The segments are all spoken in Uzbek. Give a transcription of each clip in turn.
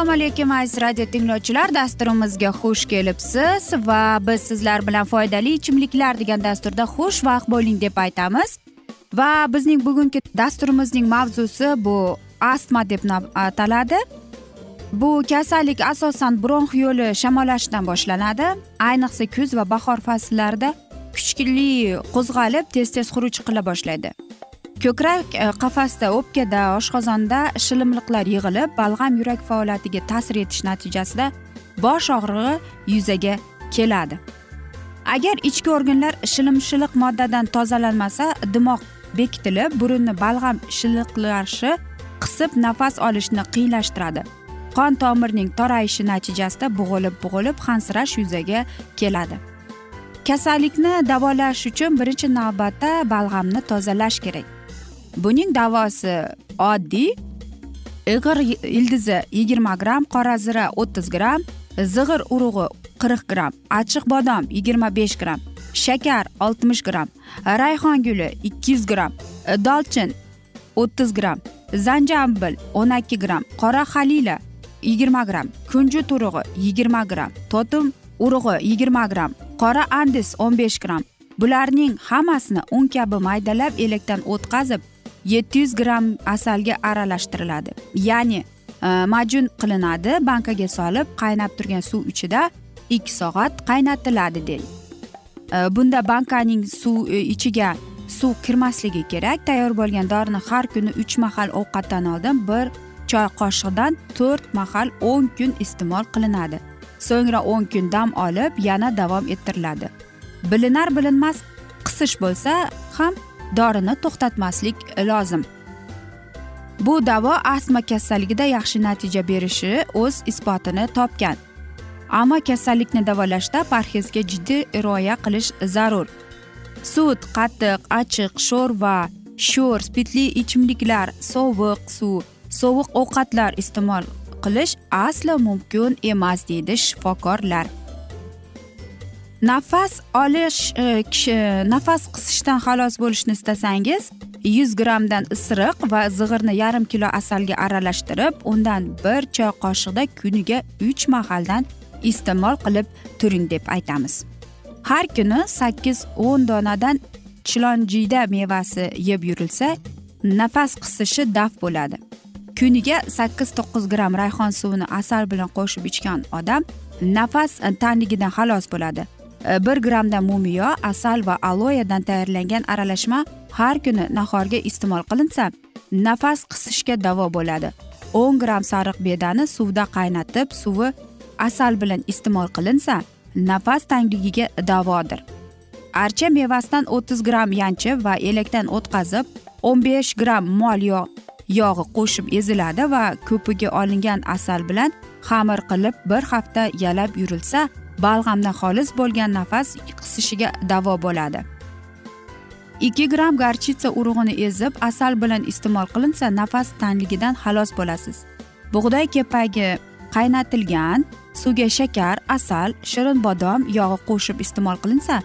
assalomu alaykum aziz radio tinglovchilar. Dasturimizga xush kelibsiz va biz sizlar bilan foydali ichimliklar degan dasturda xushvaqt bo'ling deb aytamiz. Va bizning bugungi dasturimizning mavzusi bu astma deb ataladi. Bu kasallik asosan bronx yo'li shamollashidan boshlanadi. Ayniqsa kuz va bahor fasllarida kuchli qo'zg'alib tez tez xuruj qila boshlaydi. Ko'krak e, qafasda o'pkada oshqozonda shilimliqlar yig'ilib balg'am yurak faoliyatiga ta'sir etish natijasida bosh og'rig'i yuzaga keladi. Agar ichki organlar shilimshiliq moddadan tozalanmasa dimoq bekitilib burunni balg'am shiliqlashi qisib nafas olishni qiyinlashtiradi. Qon tomirning torayishi natijasida bo'g'ilib bo'g'ilib hansirash yuzaga keladi. Kasallikni davolash uchun birinchi navbatda balg'amni tozalash kerak. Buning davosi oddiy ig'ir ildizi yigirma gramm qora zira o'ttiz gramm zig'ir urug'i qirq gramm achchiq bodom yigirma besh gramm shakar oltmish gramm rayhon guli ikki yuz gramm dolchin o'ttiz gramm zanjabil o'n ikki gramm qora xalila yigirma gramm kunjut urug'i yigirma gramm totim urug'i yigirma gramm qora andis o'n besh gramm bularning hammasini un kabi maydalab elakdan o'tkazib yetti yuz gramm asalga aralashtiriladi. Ya'ni e, majun qilinadi bankaga solib qaynab turgan suv ichida ikki soat qaynatiladi deydi. E, bunda bankaning suv e, ichiga suv kirmasligi kerak. Tayyor bo'lgan dorini har kuni uch mahal ovqatdan oldin bir choy qoshiqdan to'rt mahal o'n kun iste'mol qilinadi. So'ngra o'n kun dam olib yana davom ettiriladi. Bilinar bilinmas qisish bo'lsa ham dorini to'xtatmaslik lozim. Bu davo astma kasalligida yaxshi natija berishi o'z isbotini topgan. Ammo kasallikni davolashda parhezga jiddiy rioya qilish zarur. Sut qatiq achchiq sho'rva sho'r spirtli ichimliklar sovuq suv sovuq ovqatlar iste'mol qilish aslo mumkin emas deydi shifokorlar. Nafas olish e, kishi nafas qisishdan xalos bo'lishni istasangiz yuz grammdan isiriq va zig'irni yarim kilo asalga aralashtirib undan bir choy qoshiqda kuniga uch mahaldan iste'mol qilib turing deb aytamiz. Har kuni sakkiz o'n donadan chilonjiyda mevasi yeb yurilsa nafas qisishi daf bo'ladi. Kuniga sakkiz to'qqiz gramm rayhon suvini asal bilan qo'shib ichgan odam nafas tanligidan xalos bo'ladi. E, bir grammdan mumiyo asal va aloyadan tayyorlangan aralashma har kuni nahorga iste'mol qilinsa nafas qisishga davo bo'ladi. o'n gramm sariq bedani suvda qaynatib suvi asal bilan iste'mol qilinsa nafas tangligiga davodir. Archa mevasidan o'ttiz gramm yanchib va elakdan o'tkazib o'n besh gramm mol yog' yog'i qo'shib eziladi va ko'pigi olingan asal bilan xamir qilib bir hafta yalab yurilsa balg'amdan xolis bo'lgan nafas qisishiga davo bo'ladi. Ikki gramm gorchitsa urug'ini ezib asal bilan iste'mol qilinsa nafas tanligidan xalos bo'lasiz. Bug'doy kepagi qaynatilgan suvga shakar asal shirin bodom yog'i qo'shib iste'mol qilinsa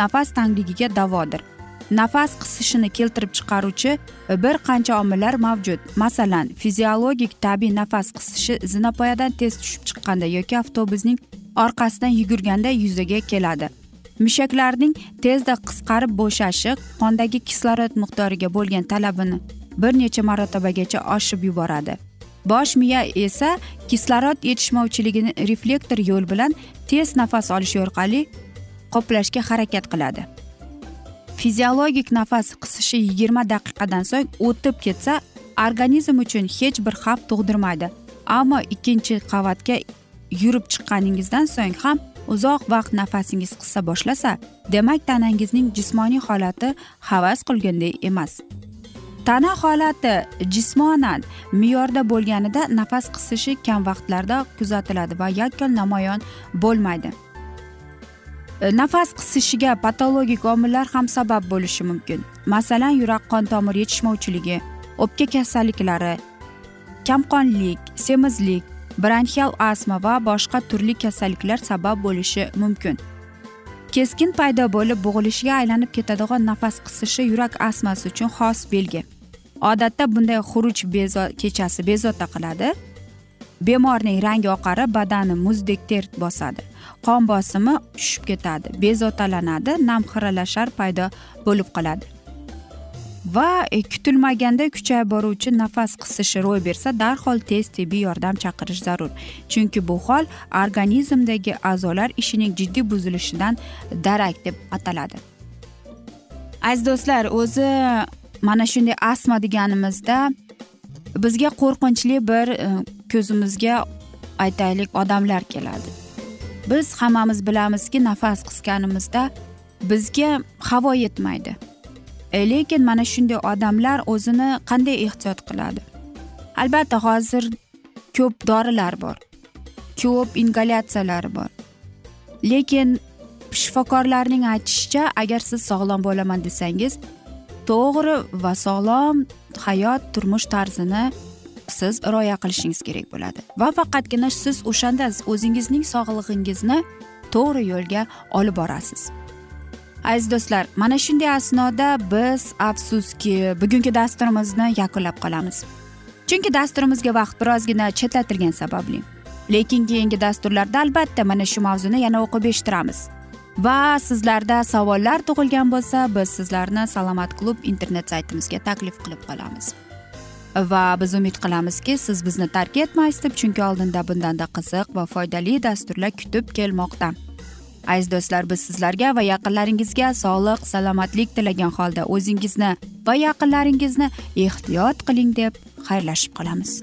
nafas tangligiga davodir. Nafas qisishini keltirib chiqaruvchi e, bir qancha omillar mavjud. Masalan fiziologik tabiiy nafas qisishi zinapoyadan tez tushib chiqqanda yoki avtobusning orqasidan yugurganda yuzaga keladi. Mushaklarning tezda qisqarib bo'shashi qondagi kislorod miqdoriga bo'lgan talabini bir necha marotabagacha oshib yuboradi. Bosh miya esa kislorod yetishmovchiligini reflektor yo'l bilan tez nafas olish orqali qoplashga harakat qiladi. Fiziologik nafas qisishi yigirma daqiqadan so'ng o'tib ketsa organizm uchun hech bir xavf tug'dirmaydi. Ammo ikkinchi qavatga yurib chiqqaningizdan so'ng ham uzoq vaqt nafasingiz qisa boshlasa demak tanangizning jismoniy holati havas qilganday emas. Tana holati jismonan me'yorda bo'lganida nafas qisishi kam vaqtlarda kuzatiladi va yakkol namoyon bo'lmaydi. Nafas qisishiga patologik omillar ham sabab bo'lishi mumkin masalan yurak qon tomir yetishmovchiligi o'pka kasalliklari kamqonlik semizlik bronxial astma va boshqa turli kasalliklar sabab bo'lishi mumkin keskin paydo bo'lib bo'g'ilishga aylanib ketadigan nafas qisishi yurak astmasi uchun xos belgi odatda bunday xuruj bezo kechasi bezovta qiladi bemorning rangi oqarib badani muzdek ter bosadi. Qon bosimi tushib ketadi bezovtalanadi nam xiralashar paydo bo'lib qoladi. Va e, kutilmaganda kuchayib boruvchi nafas qisishi ro'y bersa darhol tez tibbiy yordam chaqirish zarur. Chunki bu hol organizmdagi a'zolar ishining jiddiy buzilishidan darak deb ataladi. Aziz do'stlar o'zi mana shunday astma deganimizda bizga qo'rqinchli bir e, ko'zimizga aytaylik odamlar keladi. Biz hammamiz bilamizki nafas qisganimizda bizga havo yetmaydi. E, lekin mana shunday odamlar o'zini qanday ehtiyot qiladi? Albatta hozir ko'p dorilar bor ko'p ingalyatsiyalar bor. Lekin shifokorlarning aytishicha agar siz sog'lom bo'laman desangiz to'g'ri va sog'lom hayot turmush tarzini siz rioya qilishingiz kerak bo'ladi. Va faqatgina siz o'shanda o'zingizning sog'lig'ingizni to'g'ri yo'lga olib borasiz. Aziz do'stlar mana shunday asnoda biz afsuski bugungi dasturimizni yakunlab qolamiz. Chunki dasturimizga vaqt birozgina chetlatilgani sababli. Lekin keyingi dasturlarda albatta mana shu mavzuni yana o'qib eshittiramiz. Va sizlarda savollar tug'ilgan bo'lsa biz sizlarni salomat klub internet saytimizga taklif qilib qolamiz. Va biz umid qilamizki siz bizni tark etmaysiz deb chunki oldinda bundanda qiziq va foydali dasturlar kutib kelmoqda. Aziz do'stlar biz sizlarga va yaqinlaringizga sog'lik salomatlik tilagan holda o'zingizni va yaqinlaringizni ehtiyot qiling deb xayrlashib qolamiz.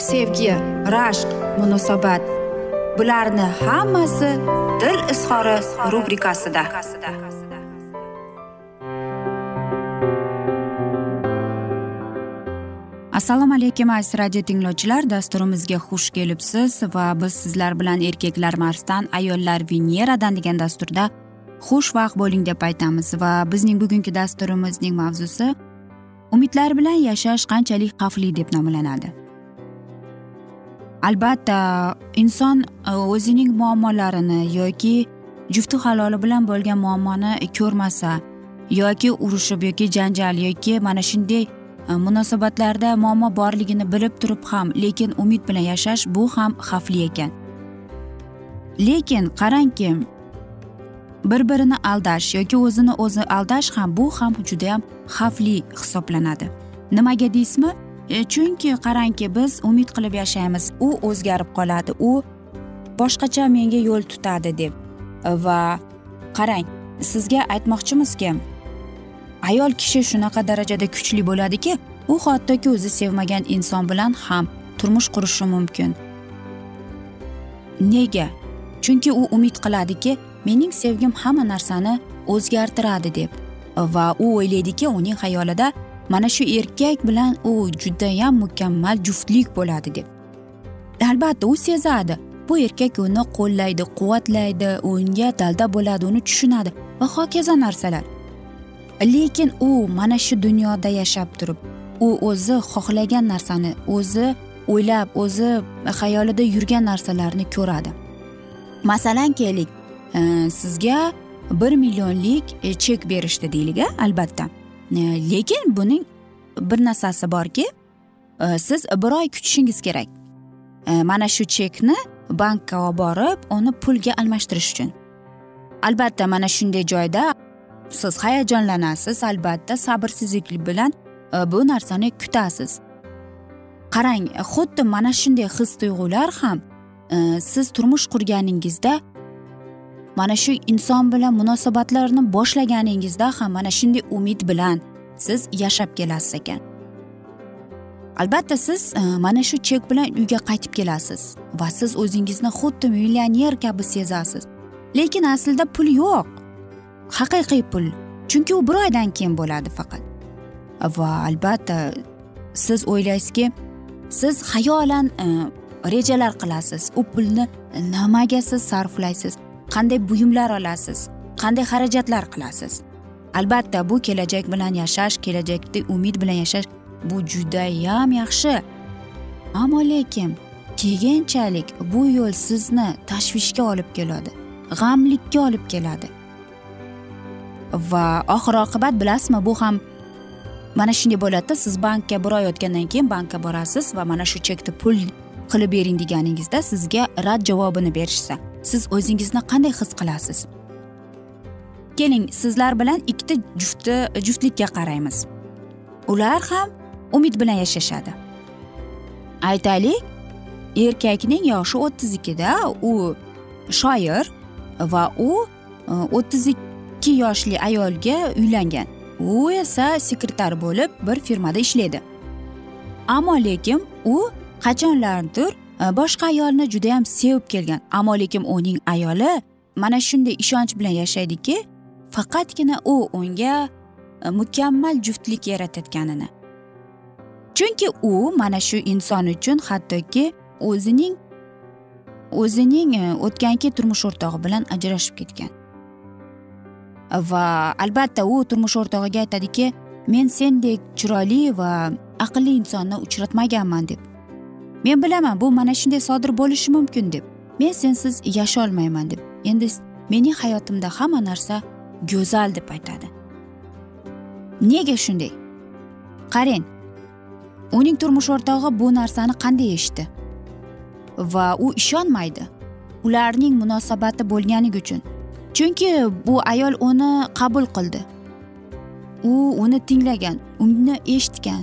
sevgi rashq munosabat. Bularni hammasi dil izhori rubrikasida. Assalomu alaykum aziz radio tinglovchilar. Dasturimizga xush kelibsiz va biz sizlar bilan erkaklar marsdan ayollar veneradan degan dasturda xushvaqt bo'ling deb aytamiz. Va bizning bugungi dasturimizning mavzusi umidlar bilan yashash qanchalik xavfli deb nomlanadi. Albatta inson e, o'zining muammolarini yoki jufti haloli bilan bo'lgan muammoni ko'rmasa yoki urushib yoki janjal yoki mana shunday e, munosabatlarda muammo borligini bilib turib ham lekin umid bilan yashash bu ham xavfli ekan. Lekin qarangki bir birini aldash yoki o'zini o'zi aldash ham bu ham judayam xavfli hisoblanadi. Nimaga deysizmi? E, chunki qarangki biz umid qilib yashaymiz. U o'zgarib qoladi. U boshqacha menga yo'l tutadi deb. Va qarang sizga aytmoqchimizki ayol kishi shunaqa darajada kuchli bo'ladiki u hattoki o'zi sevmagan inson bilan ham turmush qurishi mumkin. Nega? Chunki u umid qiladiki mening sevgim hamma narsani o'zgartiradi deb. Va u o'ylaydiki uning xayolida mana shu erkak bilan u judayam mukammal juftlik bo'ladi deb. Albatta u sezadi. Bu erkak uni qo'llaydi quvvatlaydi unga dalda bo'ladi uni tushunadi va hokazo narsalar. Lekin u mana shu dunyoda yashab turib u o'zi xohlagan narsani o'zi o'ylab o'zi xayolida yurgan narsalarni ko'radi. Masalan keling sizga bir millionlik e, chek berishdi deylik a albatta. E, lekin buning bir narsasi borki e, siz bir oy kutishingiz kerak. E, mana shu chekni bankka olib borib uni pulga almashtirish uchun. Albatta mana shunday joyda siz hayajonlanasiz albatta sabrsizlik bilan bu narsani kutasiz. Qarang xuddi mana shunday his tuyg'ular ham siz turmush qurganingizda mana shu inson bilan munosabatlarni boshlaganingizda ham mana shunday umid bilan siz yashab kelasiz ekan. Albatta siz e, mana shu chek bilan uyga qaytib kelasiz va siz o'zingizni xuddi millioner kabi sezasiz. Lekin aslida pul yo'q. Haqiqiy pul chunki u bir oydan keyin bo'ladi faqat. Va albatta siz o'ylaysizki siz xayolan e, rejalar qilasiz u pulni nimaga siz sarflaysiz. Qanday buyumlar olasiz? Qanday xarajatlar qilasiz? Albatta bu kelajak bilan yashash kelajakda umid bilan yashash bu judayam yaxshi. Ammo lekin keyinchalik bu yo'l sizni tashvishga olib keladi g'amlikka olib keladi. Va oxir oqibat bilasizmi bu ham mana shunday bo'ladida siz bankka bir oy o'tgandan keyin bankka borasiz va mana shu chekni pul qilib bering deganingizda sizga rad javobini berishsa. Siz o'zingizni qanday his qilasiz? Keling sizlar bilan ikkita jufti juftlikka qaraymiz. Ular ham umid bilan yashashadi. Aytaylik erkakning yoshi o'ttiz ikkida u shoir va u e, o'ttiz ikki yoshli ayolga uylangan. U esa sekretar bo'lib bir firmada ishlaydi. Ammo lekin u qachonlardir Э, boshqa ayolni judayam sevib kelgan. Ammo lekin uning ayoli mana shunday ishonch bilan yashaydiki faqatgina u unga e, mukammal juftlik yaratayotganini. Chunki u mana shu inson uchun hattoki o'zining o'zining e, o'tganki o'tgangi turmush o'rtog'i bilan ajrashib ketgan. Va albatta u turmush o'rtog'iga aytadiki men sendek chiroyli va aqlli insonni uchratmaganman deb. Men bilaman bu mana shunday sodir bo'lishi mumkin deb. Men sensiz yasholmayman deb. Endi mening hayotimda hamma narsa go'zal deb aytadi. Nega shunday? Qarang uning turmush o'rtog'i bu narsani qanday eshitdi? Va u ishonmaydi ularning munosabati bo'lganligi uchun. Chunki bu ayol uni qabul qildi. U uni tinglagan uni eshitgan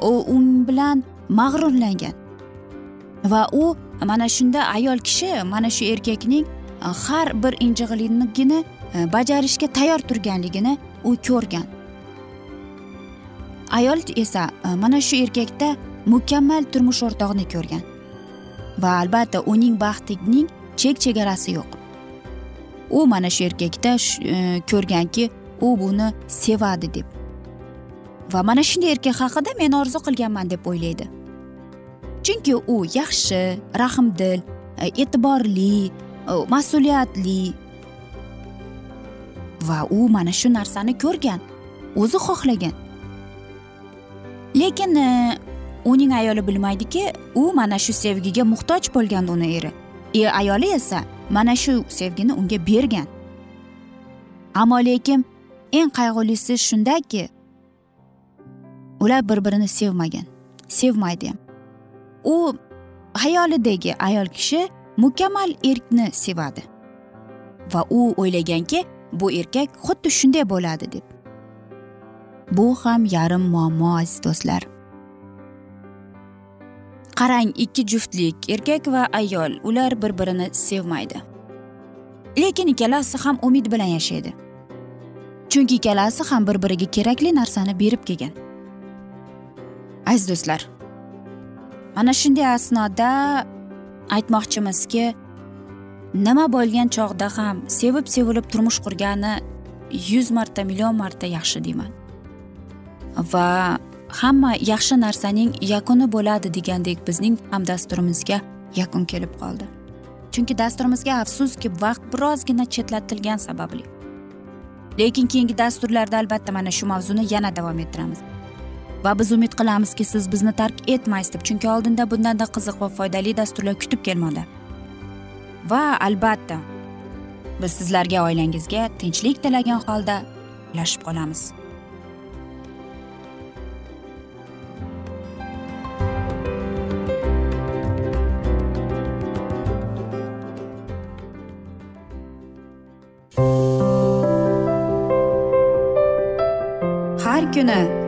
u un bilan mag'rurlangan. Va u mana shunda ayol kishi mana shu erkakning e, har bir injig'ligini e, bajarishga tayyor turganligini u ko'rgan. Ayol esa e, mana shu erkakda mukammal turmush o'rtog'ini ko'rgan. Va albatta uning baxtining chek chegarasi yo'q. U mana shu erkakda ko'rganki u buni sevadi deb. Va mana shunday erkak haqida men orzu qilganman deb o'ylaydi. Chunki u yaxshi rahmdil e, e'tiborli e, mas'uliyatli. Va u mana shu narsani ko'rgan o'zi xohlagan. Lekin e, uning ayoli bilmaydiki u mana shu sevgiga muhtoj bo'lgan uni eri. E ayoli esa mana shu sevgini unga bergan. Ammo lekin eng qayg'ulisi shundaki ular bir birini sevmagan sevmaydi ham. U hayolidagi ayol kishi mukammal erkni sevadi. Va u o'ylaganki bu erkak xuddi shunday bo'ladi deb. Bu ham yarim muammo aziz do'stlar. Qarang ikki juftlik erkak va ayol ular bir birini sevmaydi. Lekin ikkalasi ham umid bilan yashaydi. Chunki ikkalasi ham bir biriga kerakli narsani berib kelgan. Aziz do'stlar mana shunday asnoda aytmoqchimizki nima bo'lgan chog'da ham sevib sevilib turmush qurgani yuz marta million marta yaxshi deyman. Va hamma yaxshi narsaning yakuni bo'ladi degandek bizning ham dasturimizga yakun kelib qoldi. Chunki dasturimizga afsuski vaqt birozgina chetlatilgani sababli. Lekin keyingi dasturlarda albatta mana shu mavzuni yana davom ettiramiz. Va biz umid qilamizki siz bizni tark etmaysiz deb chunki oldinda bundanda qiziq va foydali dasturlar kutib kelmoqda. Va albatta biz sizlarga oilangizga tinchlik tilagan holda ulashib qolamiz. Har kuni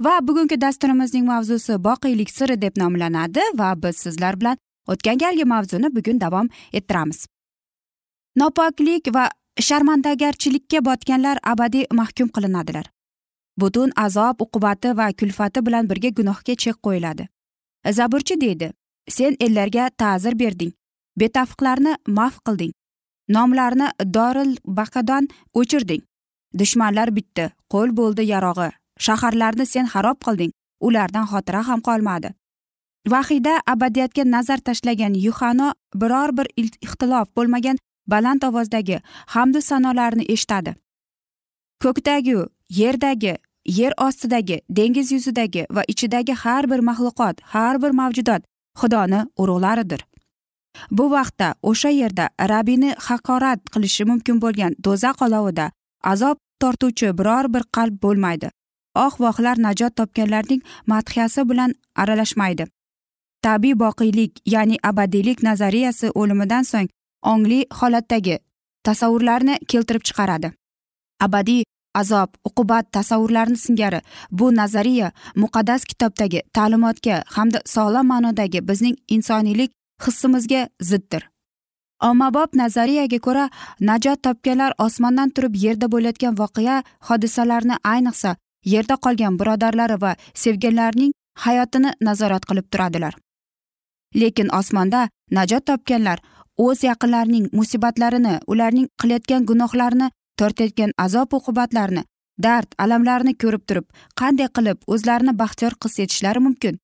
Va bugungi dasturimizning mavzusi boqiylik siri deb nomlanadi va biz sizlar bilan o'tgan galgi mavzuni bugun davom ettiramiz. Nopoklik va sharmandagarchilikka botganlar abadiy mahkum qilinadilar. Butun azob uqubati va kulfati bilan birga gunohga chek qo'yiladi. Zaburchi deydi sen ellarga ta'zir berding betafiqlarni maf qilding nomlarini doril baqadan o'chirding. Dushmanlar bitdi qo'l bo'ldi yarog'i. Shaharlarni sen xarob qilding. Ulardan xotira ham qolmadi. Vahiyda abadiyatga nazar tashlagan yuhano biror bir ixtilof bo'lmagan baland ovozdagi hamdu sanolarni eshitadi. Ko'kdagi yerdagi yer ostidagi dengiz yuzidagi va ichidagi har bir maxluqot har bir mavjudot xudoni urug'laridir. Bu vaqtda o'sha yerda rabbiyni haqorat qilishi mumkin bo'lgan do'zax olovida azob tortuvchi biror bir qalb bo'lmaydi. Oq vohlar najot topganlarning madhiyasi bilan aralashmaydi. Tabiiy boqiylik ya'ni abadiylik nazariyasi o'limidan so'ng ongli holatdagi tasavvurlarni keltirib chiqaradi. Abadiy azob uqubat tasavvurlarni singari bu nazariya muqaddas kitobdagi ta'limotga hamda sog'lom ma'nodagi bizning insoniylik hissimizga ziddir. Ommabop nazariyaga ko'ra najot topganlar osmondan turib yerda bo'layotgan voqea hodisalarni ayniqsa yerda qolgan birodarlari va sevganlarining hayotini nazorat qilib turadilar. Lekin osmonda najot topganlar o'z yaqinlarining musibatlarini ularning qilayotgan gunohlarini tortayotgan azob uqubatlarini dard alamlarini ko'rib turib qanday qilib o'zlarini baxtiyor his etishlari mumkin?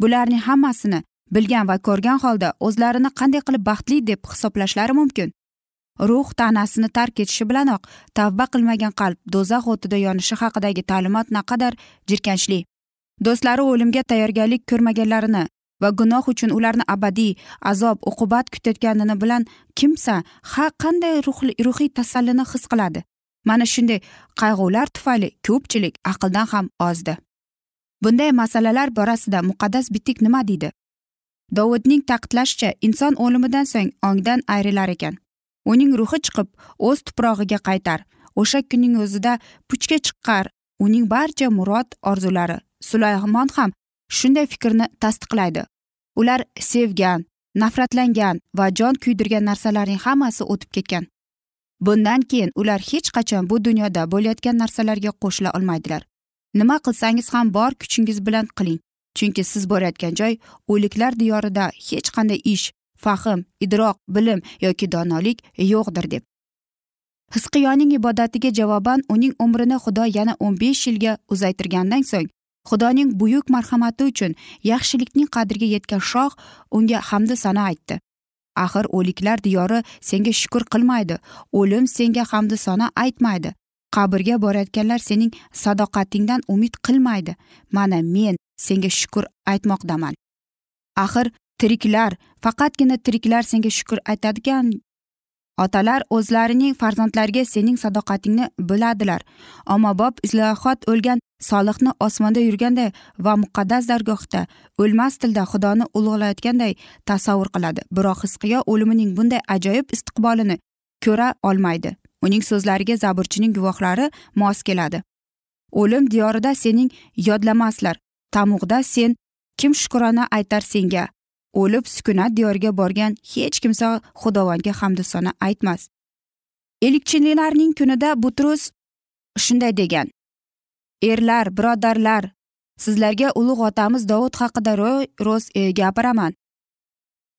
Bularning hammasini bilgan va ko'rgan holda o'zlarini qanday qilib baxtli deb hisoblashlari mumkin? Ruh tanasini tark etishi bilanoq tavba qilmagan qalb do'zax o'tida yonishi haqidagi ta'limot naqadar jirkanchli. Do'stlari o'limga tayyorgarlik ko'rmaganlarini va gunoh uchun ularni abadiy azob uqubat kutayotganini bilan kimsa ha qanday ruhiy tasallini his qiladi? Mana shunday qayg'ular tufayli ko'pchilik aqldan ham ozdi. Bunday masalalar borasida muqaddas bitik nima deydi? Dovudning ta'kidlashicha inson o'limidan so'ng ongdan ayrilar ekan. Uning ruhi chiqib o'z tuprog'iga qaytar. O'sha kunning o'zida puchga chiqar uning barcha murod orzulari sulaymon ham shunday fikrni tasdiqlaydi. Ular sevgan nafratlangan va jon kuydirgan narsalarning hammasi o'tib ketgan. Bundan keyin ular hech qachon bu dunyoda bo'layotgan narsalarga qo'shila olmaydilar. Nima qilsangiz ham bor kuchingiz bilan qiling. Chunki siz borayotgan joy o'liklar diyorida hech qanday ish fahm idroq bilim yoki donolik yo'qdir deb. Hisqiyoning ibodatiga javoban uning umrini xudo yana o'n besh yilga uzaytirgandan so'ng xudoning buyuk marhamati uchun yaxshilikning qadriga yetgan shoh unga hamda sano aytdi. Axir o'liklar diyori senga shukur qilmaydi o'lim senga hamda sano aytmaydi. Qabrga borayotganlar sening sadoqatingdan umid qilmaydi. Mana men senga shukur aytmoqdaman. Axir tiriklar faqatgina tiriklar senga shukur aytadigan otalar o'zlarining farzandlariga sening sadoqatingni biladilar. Ommabop islohot o'lgan solihni osmonda yurganday va muqaddas dargohda o'lmas tilda xudoni ulug'layotganday tasavvur qiladi. Biroq hisqiyo o'limining bunday ajoyib istiqbolini ko'ra olmaydi. Uning so'zlariga zaburchining guvohlari mos keladi. O'lim diyorida sening yodlamaslar. Tamug'da sen kim shukrona aytar senga? O'lib sukunat diyoriga borgan hech kimsa xudovonga hamdu aytmas. Elchilarning kunida butrus shunday degan. Erlar birodarlar sizlarga ulug' otamiz dovud haqida ro'z e, gapiraman.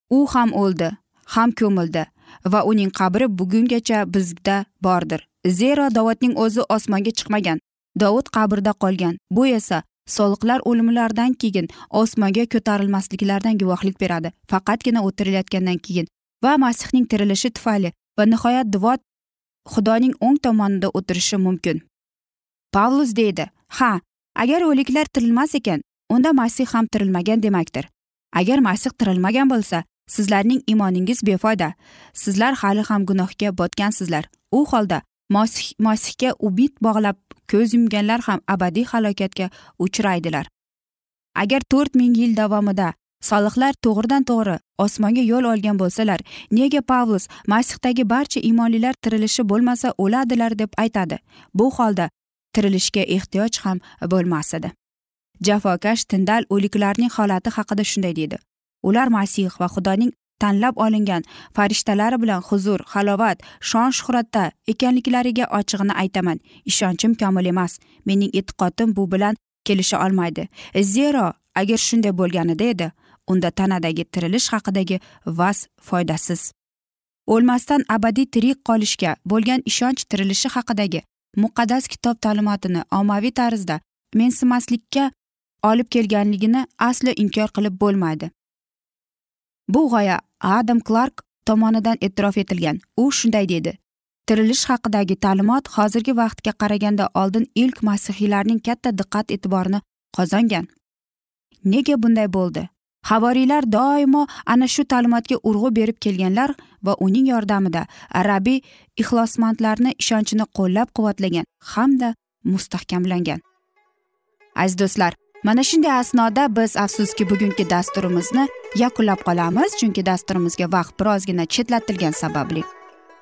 U ham o'ldi ham ko'mildi va uning qabri bugungacha bizda bordir. Zero dovudning o'zi osmonga chiqmagan dovud qabrda qolgan. Bu esa soliqlar o'limlaridan keyin osmonga ko'tarilmasliklaridan guvohlik beradi. Faqatgina o'tirilayotgandan keyin va masihning tirilishi tufayli va nihoyat duvot xudoning o'ng tomonida o'tirishi mumkin. Pavlus deydi ha agar o'liklar tirilmas ekan unda masih ham tirilmagan demakdir. Agar masih tirilmagan bo'lsa sizlarning iymoningiz befoyda. Sizlar hali ham gunohga botgansizlar. U holda masihga umid bog'lab ko'z yumganlar ham abadiy halokatga uchraydilar. Agar to'rt ming yil davomida solihlar to'g'ridan to'g'ri osmonga yo'l olgan bo'lsalar nega pavlus masihdagi barcha imonlilar tirilishi bo'lmasa o'ladilar deb aytadi? Bu holda tirilishga ehtiyoj ham bo'lmas edi. Jafokash tindal o'liklarning holati haqida shunday deydi. Ular masih va xudoning tanlab olingan farishtalar bilan huzur halovat shon shuhratda ekanliklariga ochig'ini aytaman. Ishonchim komil emas. Mening e'tiqodim bu bilan kelisha olmaydi. Zero agar shunday bo'lganida edi unda tanadagi tirilish haqidagi vas foydasiz. O'lmasdan abadiy tirik qolishga bo'lgan ishonch tirilishi haqidagi muqaddas kitob ta'limotini ommaviy tarzda mensimaslikka olib kelganligini aslo inkor qilib bo'lmaydi. Bu g'oya adam klark tomonidan e'tirof etilgan. U shunday dedi tirilish haqidagi ta'limot hozirgi vaqtga qaraganda oldin ilk masihiylarning katta diqqat e'tiborini qozongan. Nega bunday bo'ldi? Havoriylar doimo ana shu ta'limotga urg'u berib kelganlar va uning yordamida arabiy ixlosmandlarni ishonchini qo'llab quvvatlagan hamda mustahkamlangan. Aziz do'stlar mana shunday asnoda biz afsuski bugungi dasturimizni yakunlab qolamiz chunki dasturimizga vaqt birozgina chetlatilgani sababli.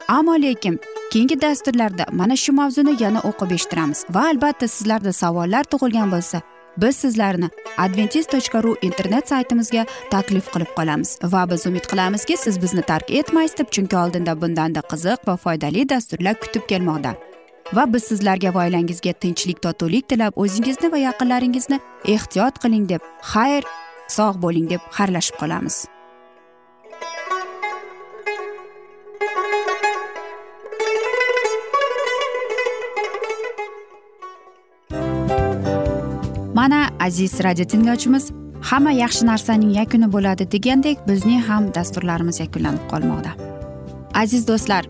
Ammo lekin keyingi dasturlarda mana shu mavzuni yana o'qib eshittiramiz va albatta sizlarda savollar tug'ilgan bo'lsa biz sizlarni adventis tochka ru internet saytimizga taklif qilib qolamiz va biz umid qilamizki siz bizni tark etmaysiz deb chunki oldinda bundanda qiziq va foydali dasturlar kutib kelmoqda. Va biz sizlarga va oilangizga tinchlik totuvlik tilab o'zingizni va yaqinlaringizni ehtiyot qiling deb xayr sog' bo'ling deb xayrlashib qolamiz. Mana aziz radio tinglovchimiz hamma yaxshi narsaning yakuni bo'ladi degandek bizning ham dasturlarimiz yakunlanib qolmoqda. Aziz do'stlar